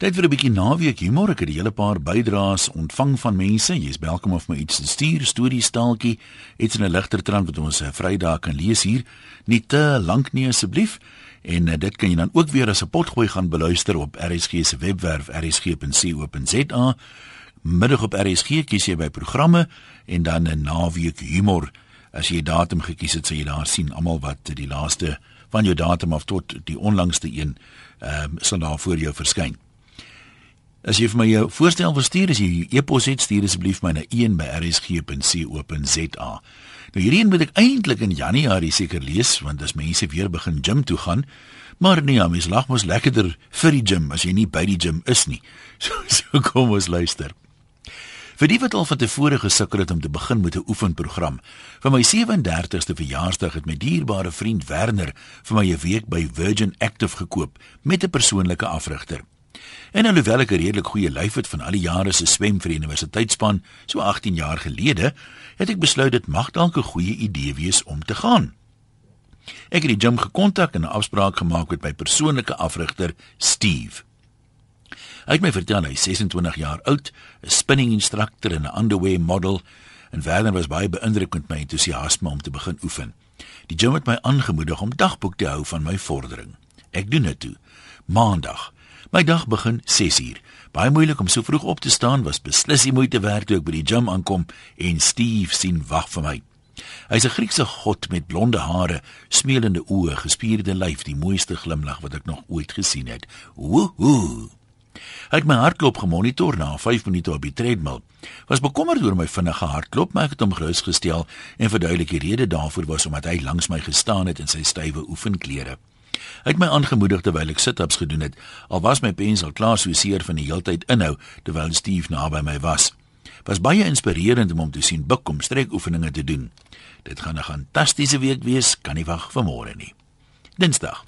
Tyd vir 'n bietjie naweek humor. Ek het 'n hele paar bydraes ontvang van mense. Jy's welkom om my iets te stuur, storie staaltjie, iets in 'n ligter trant wat ons 'n eh, Vrydag kan lees hier. Nie te lank nie asseblief. En uh, dit kan jy dan ook weer as 'n potgooi gaan beluister op RSG se webwerf rsg.co.za. Middag op RSG kies jy by programme en dan 'n naweek humor. As jy datum gekies het, sal jy daar sien almal wat die laaste van jou datum af tot die onlangste een ehm um, sal daar voor jou verskyn. As jy vir my jou voorstel wil stuur, as jy e-pos het, stuur asseblief my na een@rsg.co.za. Nou hierdie een moet ek eintlik in Januarie seker lees want as mense weer begin gym toe gaan, maar nee, mens lag mos lekkerder vir die gym as jy nie by die gym is nie. So so kom ons luister. Vir die wat al van tevore gesukkel het om te begin met 'n oefenprogram. Vir my 37ste verjaarsdag het my dierbare vriend Werner vir my 'n week by Virgin Active gekoop met 'n persoonlike afrigter. En alhoewel ek 'n redelik goeie lyf het van al die jare se swem vir die universiteitsspan, so 18 jaar gelede, het ek besluit dit mag dalk 'n goeie idee wees om te gaan. Ek het die gym gekontak en 'n afspraak gemaak met my persoonlike afrigter, Steve. Hy het my vertel hy is 26 jaar oud, 'n spinning instructor en 'n underwear model en verder was baie beïndruk met my entoesiasme om te begin oefen. Die gym het my aangemoedig om dagboek te hou van my vordering. Ek doen dit toe. Maandag My dag begin 6uur. Baie moeilik om so vroeg op te staan was beslis die moeite werd toe ek by die gym aankom en Steve sien wag vir my. Hy's 'n Griekse god met blonde hare, smeelende oë, gespierde lyf, die mooiste glimlag wat ek nog ooit gesien het. Woohoo. Hy het my hartklop gemonitor na 5 minute op die treadmill. Was bekommerd oor my vinnige hartklop, maar ek het hom gerus gestel en verduidelik die rede daarvoor was omdat hy langs my gestaan het in sy stywe oefenklere. Hy het my aangemoedig terwyl ek sit-ups gedoen het. Al was my pens al klaar so seer van die heeltyd inhou terwyl Steve naby my was. Was baie inspirerend om hom te sien buk om strekoefeninge te doen. Dit gaan 'n fantastiese week wees, kan nie wag vir môre nie. Dinsdag.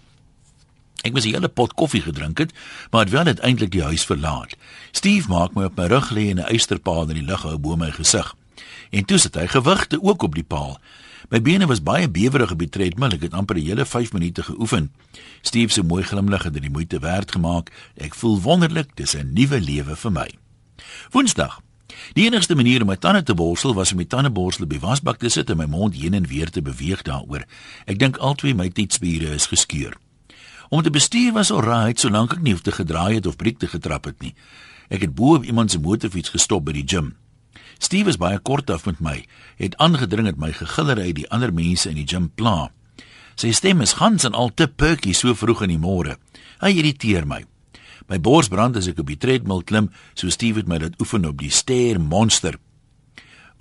Ek moes 'n hele pot koffie gedrink het, maar het wel uiteindelik die huis verlaat. Steve maak my op my rug lê en 'n eysterpaal in die lug hou bo my gesig. En toe sit hy gewigte ook op die paal. My bene was baie bewerig op die treadmill. Ek het amper 'n hele 5 minute geoefen. Steve se mooi glimlag het dit die moeite werd gemaak. Ek voel wonderlik, dis 'n nuwe lewe vir my. Woensdag. Die enigste manier om my tande te borsel was om my tandeborsel by wasbak te sit en my mond heen en weer te beweeg daaroor. Ek dink albei my teetspiere is geskeur. Om te bestuur was alraai, solank ek nie hoef te gedraai het of breek te getrap het nie. Ek het bo op iemand se motorfiets gestop by die gim. Steve is baie kort af met my, het aangedring het my gegillery die ander mense in die gym pla. Sy stem is gans en al te perky so vroeg in die môre. Hy irriteer my. My bors brand as ek op die treadmill klim, so Steve het my dit oefen op die stair monster.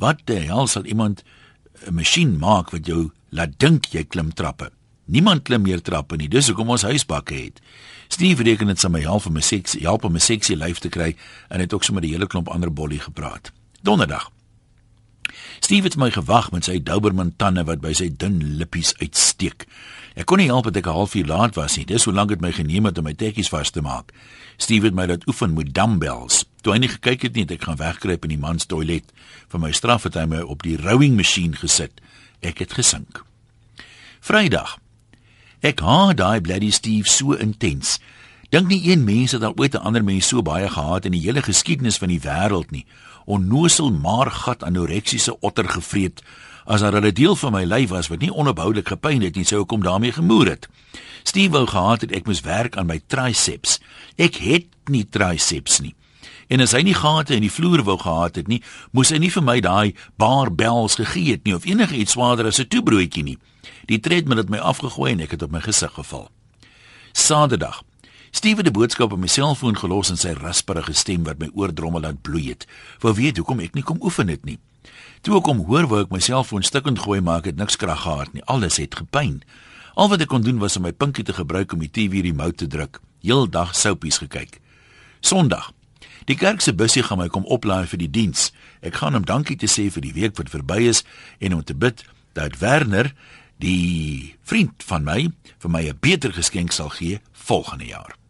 Wat die hel sal iemand 'n masjien maak wat jou laat dink jy klim trappe? Niemand klim meer trappe nie. Dis hoekom ons huisbakke het. Steve reken dit sal my help om 'n seksie help om 'n seksie lyf te kry en het ook sommer 'n hele klomp ander bollie gepraat. Donderdag. Steve het my gewag met sy Doberman tande wat by sy dun lippies uitsteek. Ek kon nie help dat ek 'n halfuur laat was nie. Dis hoe lank dit my geneem het om my tekkies vas te maak. Steve het my laat oefen met dumbbells. Toe hy nie gekyk het nie, het ek gaan wegkruip in die man se toilet. Vir my straf het hy my op die rowing masjien gesit. Ek het gesink. Vrydag. Ek haat daai bloody Steve so intens. Dink nie een mens het al ooit 'n ander mens so baie gehaat in die hele geskiedenis van die wêreld nie. Onnosel maar gat anoreksiese otter gevreet. As daar 'n deel van my lyf was wat nie onophoudelik gepyn het nie, sou ek hom daarmee gemoer het. Steve wou gehad het ek moes werk aan my triceps. Ek het nie triceps nie. En as hy nie gate in die vloer wou gehad het nie, moes hy nie vir my daai barbells gegee het nie of enige iets swaarder as 'n toebroodjie nie. Die treadmill het my afgegooi en ek het op my gesig geval. Saterdag. Steve het 'n boodskap op my selfoon gelos in sy rasperige stem wat my oordrommel laat bloei het. Wou weet hoekom ek nie kom oefen het nie. Toe ek hom hoor, wou ek my selfoon stukkend gooi, maar ek het niks krag gehad nie. Alles het gepyn. Al wat ek kon doen was om my pinkie te gebruik om die TV remote te druk. Heeldag soupies gekyk. Sondag. Die kerk se busie gaan my kom oplaai vir die diens. Ek gaan hom dankie te sê vir die week wat verby is en om te bid dat Werner, die vriend van my, vir my 'n beter geskenk sal gee volgende jaar.